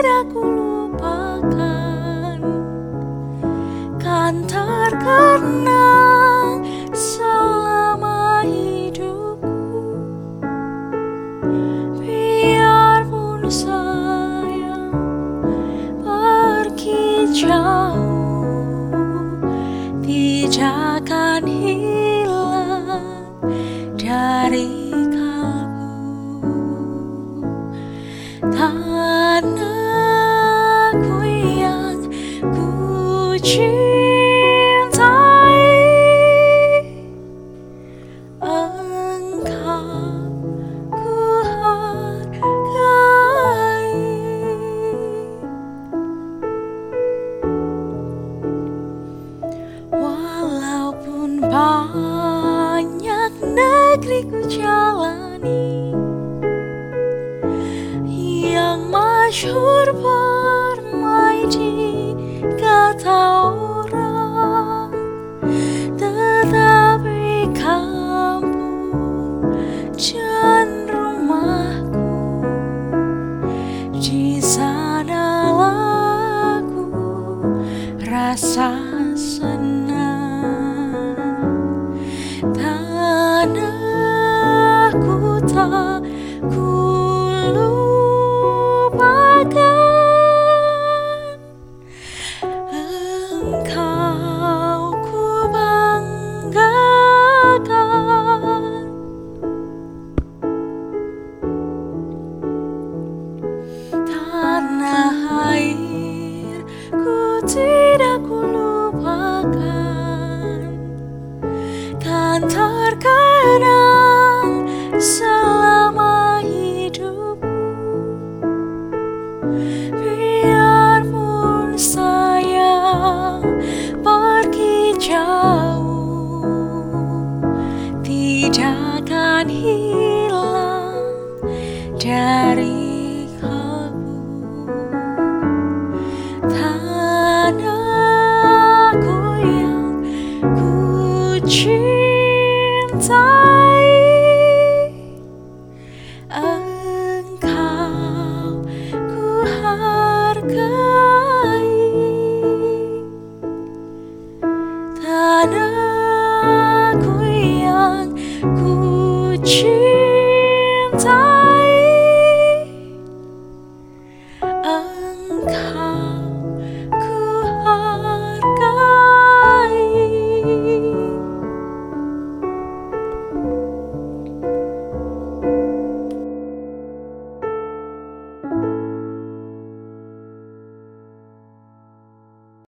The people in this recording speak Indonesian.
tidak lupakan. Kan terkenang selama hidupku. Biarpun saya pergi jauh. Tidak akan hilang dari ku cintai engkau ku hargai. Walaupun banyak negeri ku jalani yang masyhur permai di kata orang Tetapi kampung dan rumahku. Di sanalah aku rasa senang terkenang selama hidupku Biarpun saya pergi jauh Tidak akan hilang dari Tanahku yang ku cintai